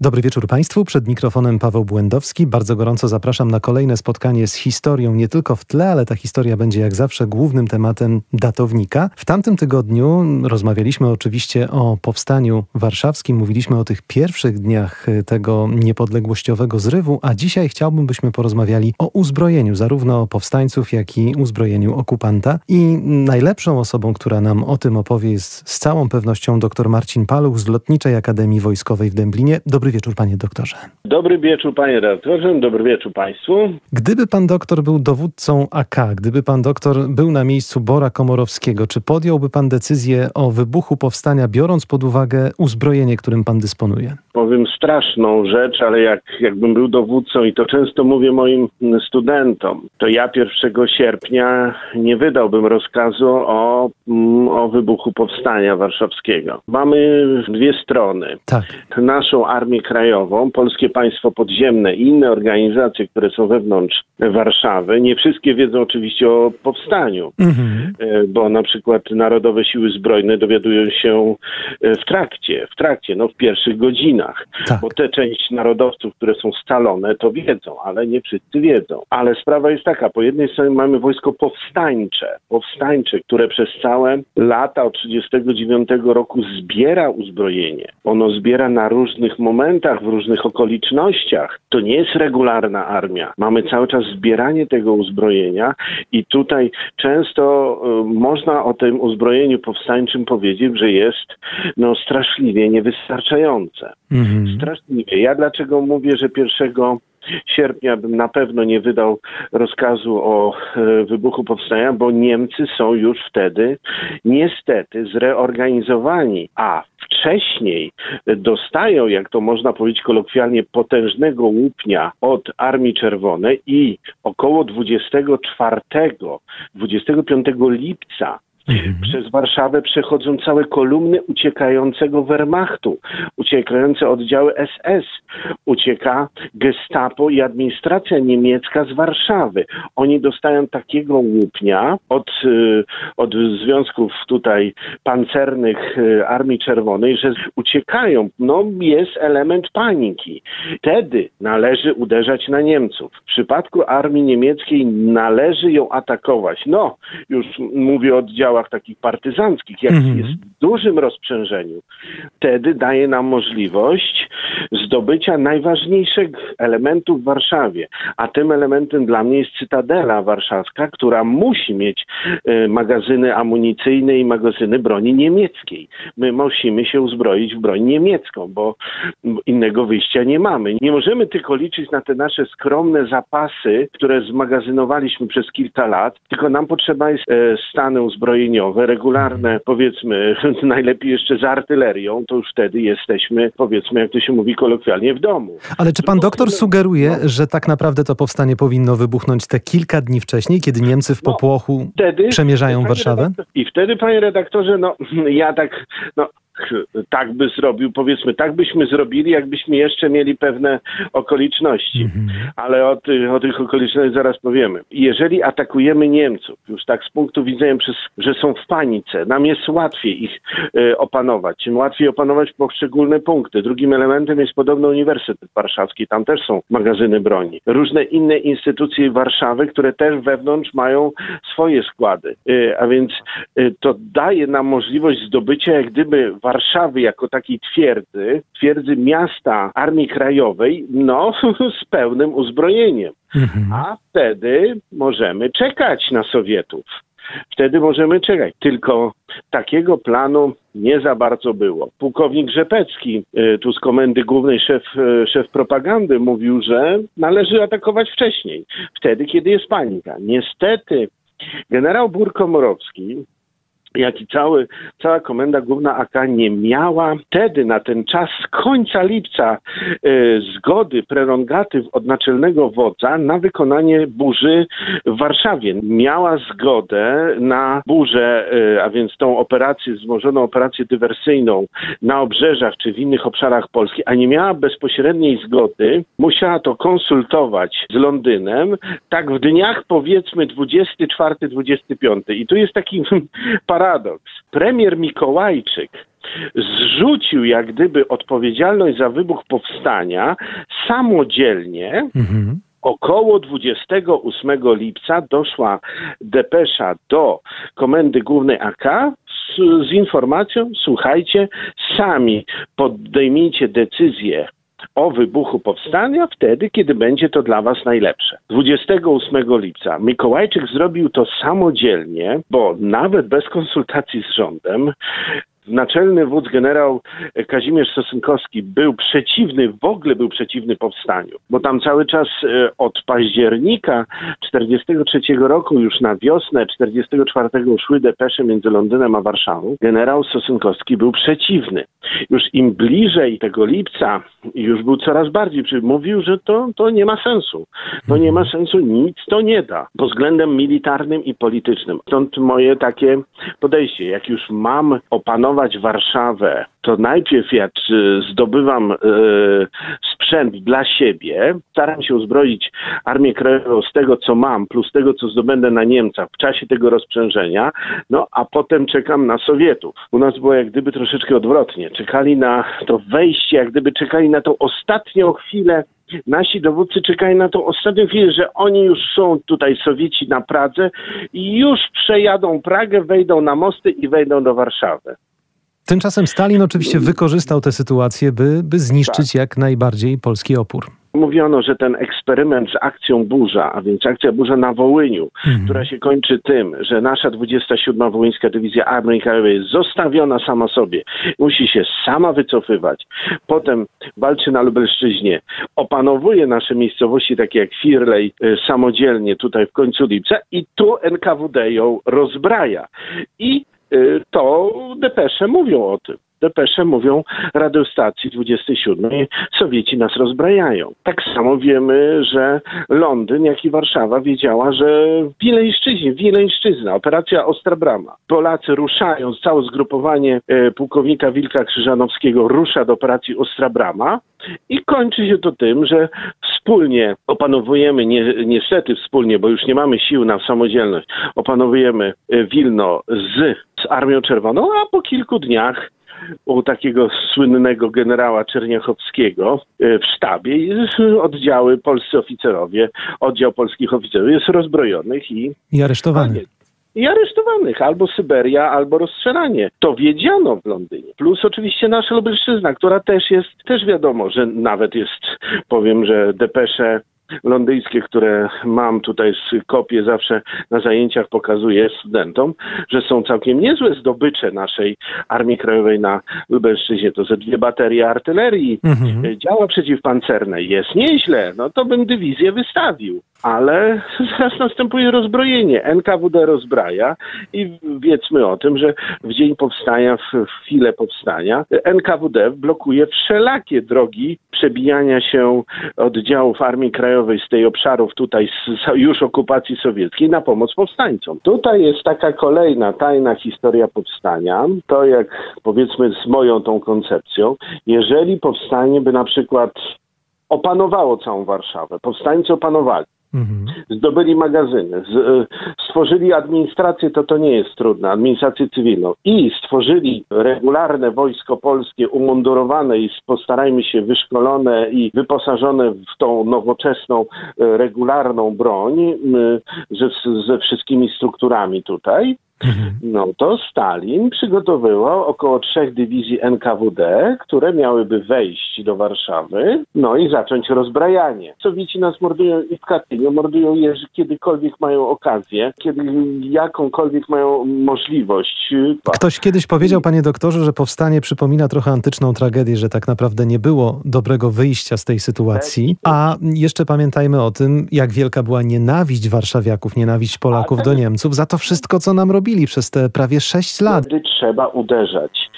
Dobry wieczór Państwu. Przed mikrofonem Paweł Błędowski. Bardzo gorąco zapraszam na kolejne spotkanie z historią nie tylko w tle, ale ta historia będzie jak zawsze głównym tematem datownika. W tamtym tygodniu rozmawialiśmy oczywiście o powstaniu warszawskim, mówiliśmy o tych pierwszych dniach tego niepodległościowego zrywu, a dzisiaj chciałbym, byśmy porozmawiali o uzbrojeniu zarówno powstańców, jak i uzbrojeniu okupanta. I najlepszą osobą, która nam o tym opowie jest z całą pewnością dr Marcin Paluch z Lotniczej Akademii Wojskowej w Dęblinie. Dobry Dobry wieczór, panie doktorze. Dobry wieczór, panie redaktorze. Dobry wieczór państwu. Gdyby pan doktor był dowódcą AK, gdyby pan doktor był na miejscu Bora Komorowskiego, czy podjąłby pan decyzję o wybuchu powstania, biorąc pod uwagę uzbrojenie, którym pan dysponuje? Powiem straszną rzecz, ale jak, jakbym był dowódcą, i to często mówię moim studentom, to ja 1 sierpnia nie wydałbym rozkazu o, o wybuchu powstania warszawskiego. Mamy dwie strony. Tak. Naszą armię Armię Krajową, Polskie Państwo Podziemne i inne organizacje, które są wewnątrz Warszawy. Nie wszystkie wiedzą oczywiście o powstaniu, mhm. E, bo na przykład Narodowe Siły Zbrojne dowiadują się e, w trakcie, w trakcie, no w pierwszych godzinach, tak. bo te część narodowców, które są scalone, to wiedzą, ale nie wszyscy wiedzą. Ale sprawa jest taka, po jednej stronie mamy wojsko powstańcze, powstańcze, które przez całe lata od 1939 roku zbiera uzbrojenie. Ono zbiera na różnych momentach momentach, w różnych okolicznościach. To nie jest regularna armia. Mamy cały czas zbieranie tego uzbrojenia i tutaj często y, można o tym uzbrojeniu powstańczym powiedzieć, że jest no, straszliwie niewystarczające. Mhm. Straszliwie. Ja dlaczego mówię, że pierwszego sierpnia bym na pewno nie wydał rozkazu o e, wybuchu powstania, bo Niemcy są już wtedy niestety zreorganizowani, a wcześniej dostają, jak to można powiedzieć kolokwialnie, potężnego łupnia od Armii Czerwonej i około 24, 25 lipca Mhm. Przez Warszawę przechodzą całe kolumny uciekającego Wehrmachtu, uciekające oddziały SS. Ucieka gestapo i administracja niemiecka z Warszawy. Oni dostają takiego łupnia od, y, od związków tutaj pancernych y, Armii Czerwonej, że uciekają. No jest element paniki. Wtedy należy uderzać na Niemców. W przypadku armii niemieckiej należy ją atakować. No, już mówię o oddziałach działach takich partyzanckich, jak mhm. jest w dużym rozprzężeniu, wtedy daje nam możliwość zdobycia najważniejszych elementów w Warszawie. A tym elementem dla mnie jest Cytadela Warszawska, która musi mieć y, magazyny amunicyjne i magazyny broni niemieckiej. My musimy się uzbroić w broń niemiecką, bo innego wyjścia nie mamy. Nie możemy tylko liczyć na te nasze skromne zapasy, które zmagazynowaliśmy przez kilka lat, tylko nam potrzeba jest y, stany uzbrojenia regularne, powiedzmy, najlepiej jeszcze z artylerią, to już wtedy jesteśmy, powiedzmy, jak to się mówi kolokwialnie, w domu. Ale czy pan doktor sugeruje, no. że tak naprawdę to powstanie powinno wybuchnąć te kilka dni wcześniej, kiedy Niemcy w no, popłochu no, wtedy, przemierzają Warszawę? I wtedy, panie redaktorze, no ja tak, no tak by zrobił, powiedzmy, tak byśmy zrobili, jakbyśmy jeszcze mieli pewne okoliczności. Mhm. Ale o tych, o tych okolicznościach zaraz powiemy. Jeżeli atakujemy Niemców, już tak z punktu widzenia, przez, że są w panice, nam jest łatwiej ich y, opanować, łatwiej opanować poszczególne punkty. Drugim elementem jest podobno Uniwersytet Warszawski, tam też są magazyny broni. Różne inne instytucje Warszawy, które też wewnątrz mają swoje składy. Y, a więc y, to daje nam możliwość zdobycia jak gdyby Warszawy jako takiej twierdzy, twierdzy miasta Armii Krajowej, no z pełnym uzbrojeniem. Mhm. A wtedy możemy czekać na Sowietów. Wtedy możemy czekać. Tylko takiego planu nie za bardzo było. Pułkownik Rzepecki, y, tu z komendy głównej szef, y, szef propagandy, mówił, że należy atakować wcześniej, wtedy, kiedy jest panika. Niestety generał Burkomorowski jak i cały, cała Komenda Główna AK nie miała wtedy na ten czas z końca lipca e, zgody, prerogatyw od naczelnego wodza na wykonanie burzy w Warszawie. Miała zgodę na burzę, e, a więc tą operację, wzmożoną operację dywersyjną na obrzeżach czy w innych obszarach Polski, a nie miała bezpośredniej zgody, musiała to konsultować z Londynem, tak w dniach powiedzmy 24-25. I tu jest taki paradoks, paradoks. Premier Mikołajczyk zrzucił jak gdyby odpowiedzialność za wybuch powstania samodzielnie. Mhm. Około 28 lipca doszła depesza do Komendy Głównej AK z, z informacją: słuchajcie, sami podejmijcie decyzję o wybuchu powstania wtedy, kiedy będzie to dla Was najlepsze. 28 lipca Mikołajczyk zrobił to samodzielnie, bo nawet bez konsultacji z rządem naczelny wódz generał Kazimierz Sosynkowski był przeciwny, w ogóle był przeciwny powstaniu, bo tam cały czas e, od października 43 roku już na wiosnę 44 szły depesze między Londynem a Warszawą. Generał Sosynkowski był przeciwny. Już im bliżej tego lipca już był coraz bardziej, mówił, że to, to nie ma sensu. To nie ma sensu, nic to nie da pod względem militarnym i politycznym. Stąd moje takie podejście. Jak już mam opanować Warszawę, to najpierw jak zdobywam e, sprzęt dla siebie, staram się uzbroić Armię Krajową z tego, co mam, plus tego, co zdobędę na Niemcach w czasie tego rozprzężenia, no a potem czekam na Sowietów. U nas było jak gdyby troszeczkę odwrotnie. Czekali na to wejście, jak gdyby czekali na tą ostatnią chwilę nasi dowódcy czekają na tą ostatnią chwilę, że oni już są tutaj Sowieci na Pradze i już przejadą Pragę, wejdą na mosty i wejdą do Warszawy. Tymczasem Stalin oczywiście wykorzystał tę sytuację, by, by zniszczyć tak. jak najbardziej polski opór. Mówiono, że ten eksperyment z akcją Burza, a więc akcja Burza na Wołyniu, mhm. która się kończy tym, że nasza 27. Wołyńska Dywizja Armii Krajowej jest zostawiona sama sobie, musi się sama wycofywać, potem walczy na Lubelszczyźnie, opanowuje nasze miejscowości takie jak Firlej y, samodzielnie tutaj w końcu lipca i tu NKWD ją rozbraja. I to depesze mówią o tym. Depesze mówią radiostacji 27. Sowieci nas rozbrajają. Tak samo wiemy, że Londyn, jak i Warszawa wiedziała, że w Wileńszczyźnie, Wileńszczyzna, operacja Ostra Brama. Polacy ruszają, całe zgrupowanie e, pułkownika Wilka Krzyżanowskiego rusza do operacji Ostra Brama i kończy się to tym, że wspólnie opanowujemy, nie, niestety wspólnie, bo już nie mamy sił na samodzielność, opanowujemy e, Wilno z, z Armią Czerwoną, a po kilku dniach u takiego słynnego generała Czerniachowskiego e, w sztabie oddziały polscy oficerowie, oddział polskich oficerów jest rozbrojonych i... I aresztowany i aresztowanych, albo Syberia, albo rozstrzelanie. To wiedziano w Londynie. Plus oczywiście nasza Lubelszczyzna, która też jest, też wiadomo, że nawet jest, powiem, że depesze londyńskie, które mam tutaj z kopie zawsze na zajęciach pokazuję studentom, że są całkiem niezłe zdobycze naszej Armii Krajowej na Lubelszczyźnie. To ze dwie baterie artylerii, mhm. działa przeciwpancerne. Jest nieźle, no to bym dywizję wystawił ale zaraz następuje rozbrojenie. NKWD rozbraja i wiedzmy o tym, że w dzień powstania, w chwilę powstania, NKWD blokuje wszelakie drogi przebijania się oddziałów Armii Krajowej z tej obszarów tutaj z już okupacji sowieckiej na pomoc powstańcom. Tutaj jest taka kolejna tajna historia powstania. To jak powiedzmy z moją tą koncepcją, jeżeli powstanie by na przykład opanowało całą Warszawę, powstańcy opanowali, Mhm. Zdobyli magazyny, z, e, stworzyli administrację, to to nie jest trudne, administrację cywilną i stworzyli regularne wojsko polskie umundurowane i postarajmy się wyszkolone i wyposażone w tą nowoczesną, e, regularną broń ze, ze wszystkimi strukturami tutaj. Mhm. No to Stalin przygotowywał około trzech dywizji NKWD, które miałyby wejść do Warszawy, no i zacząć rozbrajanie. Sowieci nas mordują i w Katyniu, mordują je, kiedykolwiek mają okazję, kiedy jakąkolwiek mają możliwość. Ktoś kiedyś powiedział, panie doktorze, że powstanie przypomina trochę antyczną tragedię, że tak naprawdę nie było dobrego wyjścia z tej sytuacji. A jeszcze pamiętajmy o tym, jak wielka była nienawiść warszawiaków, nienawiść Polaków do Niemców za to wszystko, co nam robili robili przez te prawie sześć lat. Wtedy trzeba uderzać.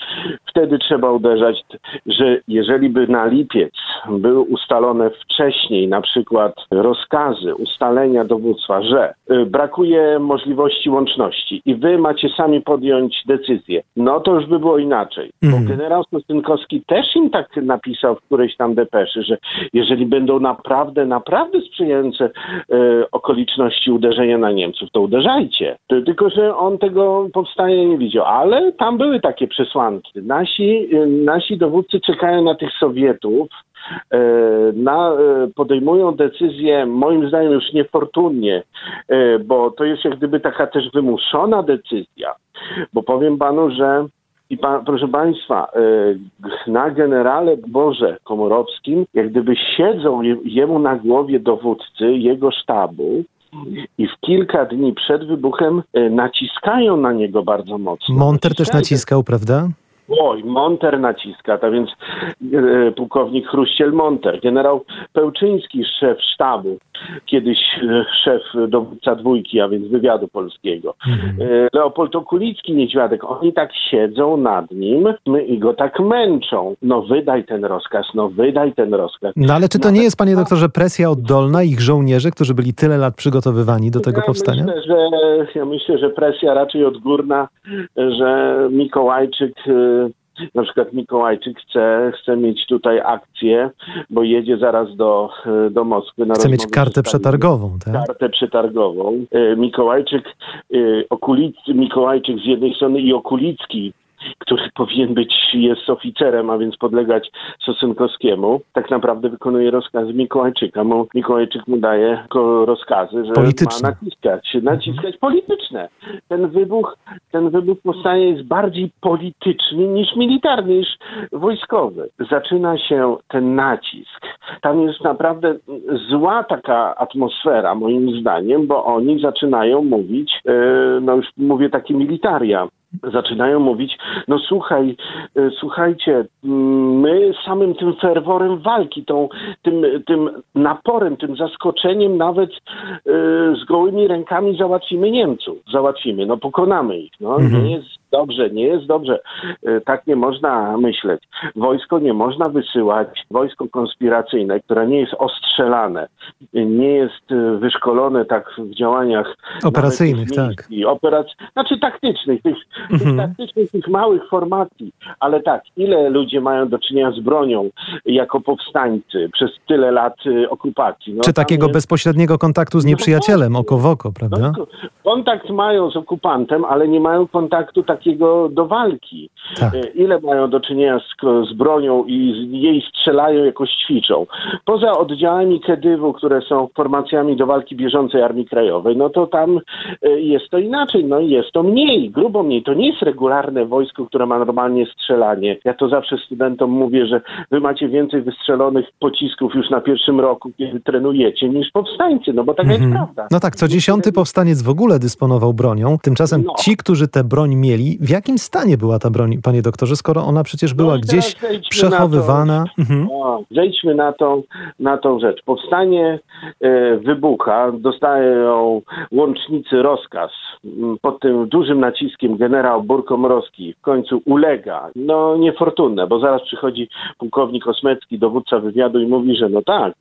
Wtedy trzeba uderzać, że jeżeli by na lipiec były ustalone wcześniej, na przykład rozkazy, ustalenia dowództwa, że y, brakuje możliwości łączności i wy macie sami podjąć decyzję, no to już by było inaczej. Bo mhm. generał Stosynkowski też im tak napisał w którejś tam depeszy, że jeżeli będą naprawdę, naprawdę sprzyjające y, okoliczności uderzenia na Niemców, to uderzajcie. Tylko, że on tego powstania nie widział. Ale tam były takie przesłanki. Nasi, y, nasi dowódcy czekają na tych Sowietów, e, na, e, podejmują decyzje, moim zdaniem już niefortunnie, bo to jest jak gdyby taka też wymuszona decyzja. Bo powiem panu, że i pa, proszę Państwa, na generale Boże Komorowskim, jak gdyby siedzą jemu na głowie dowódcy jego sztabu, i w kilka dni przed wybuchem naciskają na niego bardzo mocno. Monter też naciskał, prawda? Oj, Monter naciska, to więc e, pułkownik Chruściel Monter, generał Pełczyński, szef sztabu, kiedyś e, szef dowódca dwójki, a więc wywiadu polskiego, mhm. e, Leopold Okulicki, Niedźwiadek, oni tak siedzą nad nim i go tak męczą. No wydaj ten rozkaz, no wydaj ten rozkaz. No ale czy to nie jest, panie doktorze, presja oddolna ich żołnierzy, którzy byli tyle lat przygotowywani do tego ja powstania? Myślę, że, ja myślę, że presja raczej odgórna, że Mikołajczyk na przykład Mikołajczyk chce, chce mieć tutaj akcję, bo jedzie zaraz do, do Moskwy. Na chce mieć kartę przetargową, tak? Kartę przetargową. E, Mikołajczyk, e, Okulicy, Mikołajczyk z jednej strony i Okulicki który powinien być, jest oficerem, a więc podlegać Sosynkowskiemu, tak naprawdę wykonuje rozkazy Mikołajczyka. Mu, Mikołajczyk mu daje rozkazy, że polityczne. ma naciskać, naciskać polityczne. Ten wybuch, ten wybuch powstania jest bardziej polityczny niż militarny, niż wojskowy. Zaczyna się ten nacisk. Tam jest naprawdę zła taka atmosfera, moim zdaniem, bo oni zaczynają mówić, yy, no już mówię takie militaria, zaczynają mówić, no słuchaj, e, słuchajcie, my samym tym ferworem walki, tą, tym, tym naporem, tym zaskoczeniem nawet y, z gołymi rękami załatwimy Niemców. Załatwimy, no pokonamy ich. No, mhm. Nie jest dobrze, nie jest dobrze. Y, tak nie można myśleć. Wojsko nie można wysyłać, wojsko konspiracyjne, które nie jest ostrzelane, nie jest wyszkolone tak w działaniach operacyjnych, tak. Operac... Znaczy taktycznych, tych, mhm. tych taktycznych, tych małych formacji. Ale tak, ile ludzie mają do czynienia z bronią jako powstańcy przez tyle lat y, okupacji? No, Czy takiego jest... bezpośredniego kontaktu z no nieprzyjacielem, oko w oko, prawda? No, kontakt mają z okupantem, ale nie mają kontaktu takiego do walki. Tak. Y, ile mają do czynienia z, z bronią i z jej strzelają, jakoś ćwiczą. Poza oddziałami Kedywu, które są formacjami do walki bieżącej Armii Krajowej, no to tam y, jest to inaczej, no jest to mniej, grubo mniej. To nie jest regularne wojsko, które ma normalnie strzelanie. Ja to zawsze studentom mówię, że wy macie więcej wystrzelonych pocisków już na pierwszym roku, kiedy trenujecie, niż powstańcy, no bo taka jest mhm. prawda. No tak, co dziesiąty powstaniec w ogóle dysponował bronią. Tymczasem no. ci, którzy tę broń mieli, w jakim stanie była ta broń, panie doktorze, skoro ona przecież była no gdzieś przechowywana? Na mhm. no, zejdźmy na tą, na tą rzecz. Powstanie e, wybucha, dostają łącznicy rozkaz pod tym dużym naciskiem generał Burkomorowski w końcu ulega. No niefortunne, bo zaraz przychodzi pułkownik Osmecki, dowódca wywiadu i mówi, że no tak,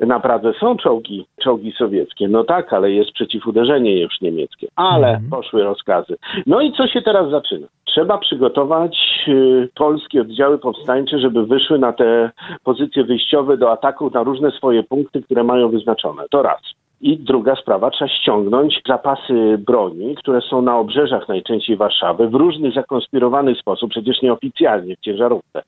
naprawdę są czołgi, czołgi sowieckie. No tak, ale jest przeciwuderzenie już niemieckie. Ale mhm. poszły rozkazy. No i co się teraz zaczyna? Trzeba przygotować y, polskie oddziały powstańcze, żeby wyszły na te pozycje wyjściowe do ataku na różne swoje punkty, które mają wyznaczone. To raz. I druga sprawa, trzeba ściągnąć zapasy broni, które są na obrzeżach najczęściej Warszawy w różny zakonspirowany sposób, przecież nieoficjalnie w ciężarówce,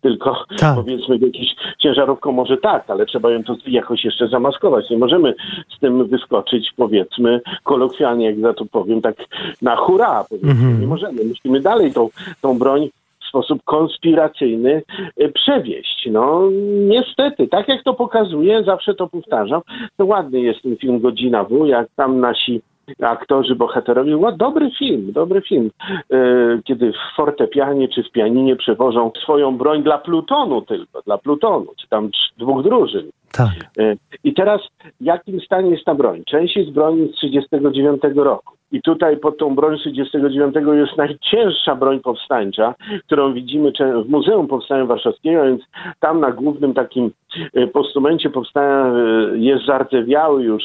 tylko tak. powiedzmy jakiś ciężarówką może tak, ale trzeba ją to jakoś jeszcze zamaskować. Nie możemy z tym wyskoczyć, powiedzmy, kolokwialnie, jak za to powiem, tak na hura, powiedzmy. Mhm. Nie możemy. Musimy dalej tą, tą broń sposób konspiracyjny y, przewieźć. No niestety, tak jak to pokazuje, zawsze to powtarzam, to ładny jest ten film Godzina W, jak tam nasi aktorzy, bohaterowie. Dobry film, dobry film. Y, kiedy w fortepianie czy w pianinie przewożą swoją broń dla plutonu tylko, dla plutonu, czy tam dwóch drużyn. Tak. Y, I teraz w jakim stanie jest ta broń? Część jest broni z 1939 roku I tutaj pod tą broń 39 jest najcięższa broń powstańcza, którą widzimy w Muzeum Powstania Warszawskiego, więc tam na głównym takim e, postumencie powstania e, jest zardzewiały już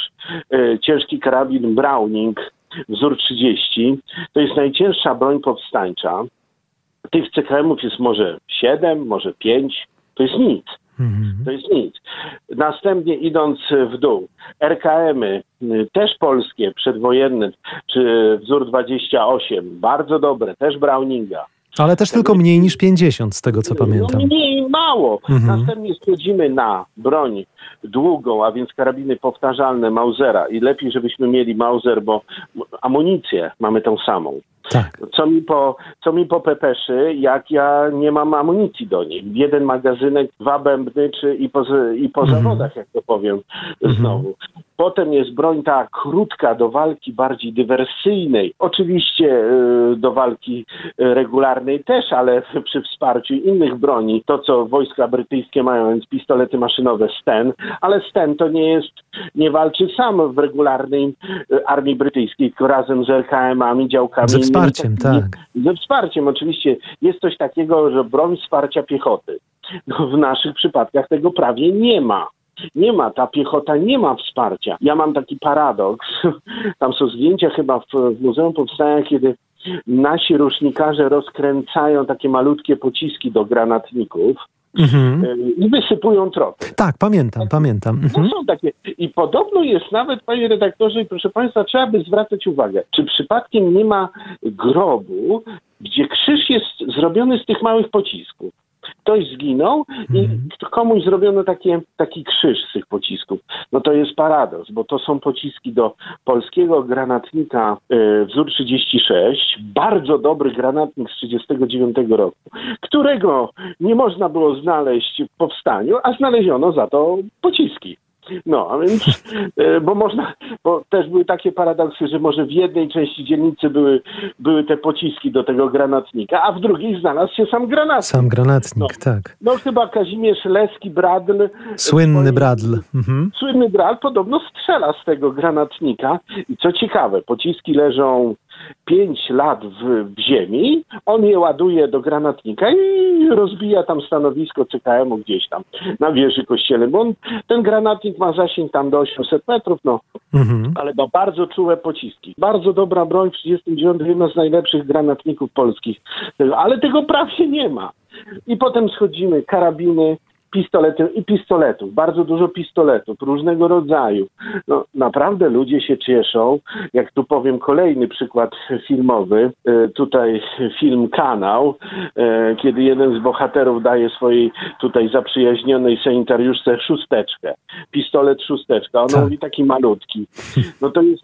e, ciężki karabin Browning wzór 30. To jest najcięższa broń powstańcza. Tych CKM-ów jest może 7, może 5. To jest nic. Mhm. To jest nic. Następnie idąc w dół, RKM-y, też polskie, przedwojenne, czy wzór 28, bardzo dobre, też Browninga. Ale też tylko mniej niż 50, z tego co pamiętam. No mniej, mało. Mhm. Następnie schodzimy na broń długą, a więc karabiny powtarzalne Mausera. I lepiej, żebyśmy mieli Mauser, bo amunicję mamy tą samą. Tak. Co, mi po, co mi po pepeszy, jak ja nie mam amunicji do nich. Jeden magazynek, dwa bębny czy i po, i po mhm. zawodach, jak to powiem mhm. znowu. Potem jest broń ta krótka do walki bardziej dywersyjnej. Oczywiście y, do walki regularnej też, ale przy wsparciu innych broni. To, co wojska brytyjskie mają, więc pistolety maszynowe Sten, ale Sten to nie jest, nie walczy sam w regularnej y, armii brytyjskiej, tylko razem z RKM-ami, działkami. Ze wsparciem, tak. Ze wsparciem, oczywiście. Jest coś takiego, że broń wsparcia piechoty. No, w naszych przypadkach tego prawie nie ma. Nie ma, ta piechota nie ma wsparcia. Ja mam taki paradoks. Tam są zdjęcia chyba w, w Muzeum Powstania, kiedy nasi rusznikarze rozkręcają takie malutkie pociski do granatników. Mhm. I wysypują tropy. Tak, pamiętam, tak, pamiętam. No mhm. Są takie. I podobno jest nawet, panie redaktorze, i proszę państwa, trzeba by zwracać uwagę, czy przypadkiem nie ma grobu, gdzie krzyż jest zrobiony z tych małych pocisków ktoś zginął i mhm. komuś zrobiono takie, taki krzyż z tych pocisków. No to jest paradoks, bo to są pociski do polskiego granatnika y, wzór 36, bardzo dobry granatnik z 39 roku, którego nie można było znaleźć w powstaniu, a znaleziono za to pociski. No, a więc, e, bo można, bo też były takie paradoksy, że może w jednej części dzielnicy były, były te pociski do tego granatnika, a w drugiej znalazł się sam granatnik. Sam granatnik, no, tak. No chyba Kazimierz Leski, Bradl. Słynny swoim, Bradl. Mhm. Słynny Bradl podobno strzela z tego granatnika i co ciekawe, pociski leżą 5 lat w, w, ziemi, on je ładuje do granatnika i rozbija tam stanowisko CKM-u gdzieś tam na wieży kościele, bo on, ten granatnik ma zasięg tam do 800 metrów, no, mhm. ale ma bardzo czułe pociski. Bardzo dobra broń, w 39 jedno z najlepszych granatników polskich, ale tego prawie nie ma. I potem schodzimy, karabiny, pistolety i pistoletów, bardzo dużo pistoletów różnego rodzaju. No, naprawdę ludzie się cieszą. Jak tu powiem kolejny przykład filmowy, e, tutaj film Kanał, e, kiedy jeden z bohaterów daje swojej tutaj zaprzyjaźnionej sanitariuszce szósteczkę. Pistolet szósteczka. Ona tak. mówi taki malutki. No to jest,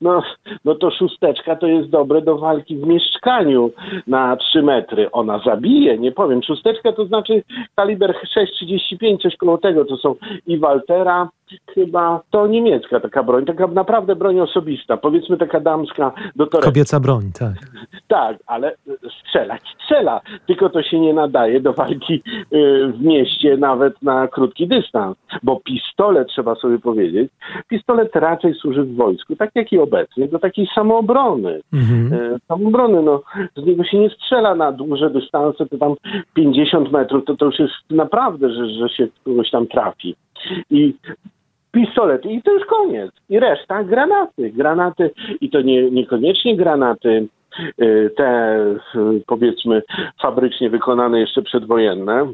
no, no to szósteczka to jest dobre do walki w mieszkaniu na 3 metry. Ona zabije, nie powiem. Szósteczka to znaczy kaliber 6 35, coś koło tego, to są i Waltera, chyba to niemiecka taka broń, taka naprawdę broń osobista, powiedzmy taka damska do torebki. Kobieca broń, tak. Tak, ale strzelać strzela, tylko to się nie nadaje do walki y, w mieście nawet na krótki dystans, bo pistolet, trzeba sobie powiedzieć, pistolet raczej służy w wojsku, tak jak i obecnie, do takiej samoobrony. Mhm. Y, samoobrony, no, z niego się nie strzela na duże dystanse, to tam 50 metrów, to to już jest naprawdę, że, że się kogoś tam trafi. I pistolety i to już koniec. I reszta granaty. Granaty i to nie, niekoniecznie granaty y, te powiedzmy fabrycznie wykonane jeszcze przedwojenne,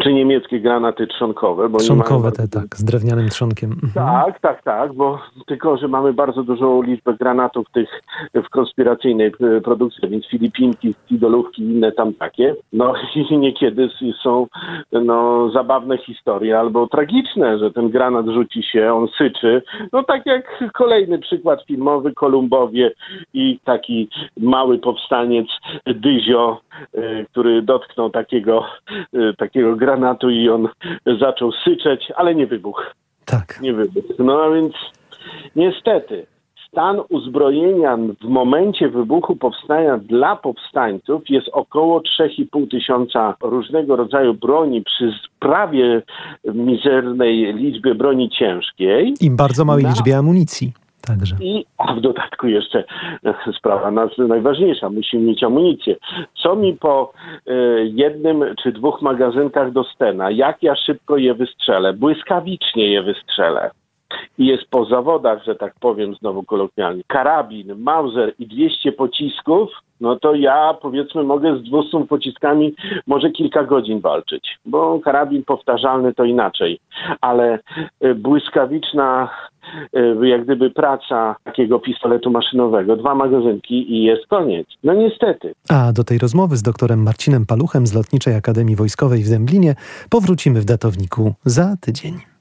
czy niemieckie granaty trzonkowe. Bo trzonkowe te, tak, z drewnianym trzonkiem. Mhm. Tak, tak, tak, bo tylko, że mamy bardzo dużą liczbę granatów tych w konspiracyjnej produkcji, więc Filipinki, Fidolówki i inne tam takie. No i niekiedy są no, zabawne historie albo tragiczne, że ten granat rzuci się, on syczy. No tak jak kolejny przykład filmowy, Kolumbowie i taki mały powstaniec Dyzio, y, który dotknął takiego, y, takiego granatu i on zaczął syczeć, ale nie wybuchł. Tak. Nie wybuchł. No a więc niestety stan uzbrojenia w momencie wybuchu powstania dla powstańców jest około 3,5 tysiąca różnego rodzaju broni przy prawie mizernej liczbie broni ciężkiej. I bardzo małej na... liczbie amunicji. Także. I a w dodatku jeszcze sprawa nas najważniejsza, musimy mieć amunicję. Co mi po y, jednym czy dwóch magazynkach do Stena, jak ja szybko je wystrzelę, błyskawicznie je wystrzelę i jest po zawodach, że tak powiem znowu kolokwialnie, karabin, Mauser i 200 pocisków, no to ja powiedzmy mogę z 200 pociskami może kilka godzin walczyć, bo karabin powtarzalny to inaczej, ale y, błyskawiczna y, jak gdyby praca takiego pistoletu maszynowego, dwa magazynki i jest koniec. No niestety. A do tej rozmowy z doktorem Marcinem Paluchem z Lotniczej Akademii Wojskowej w Zemblinie powrócimy w datowniku za tydzień.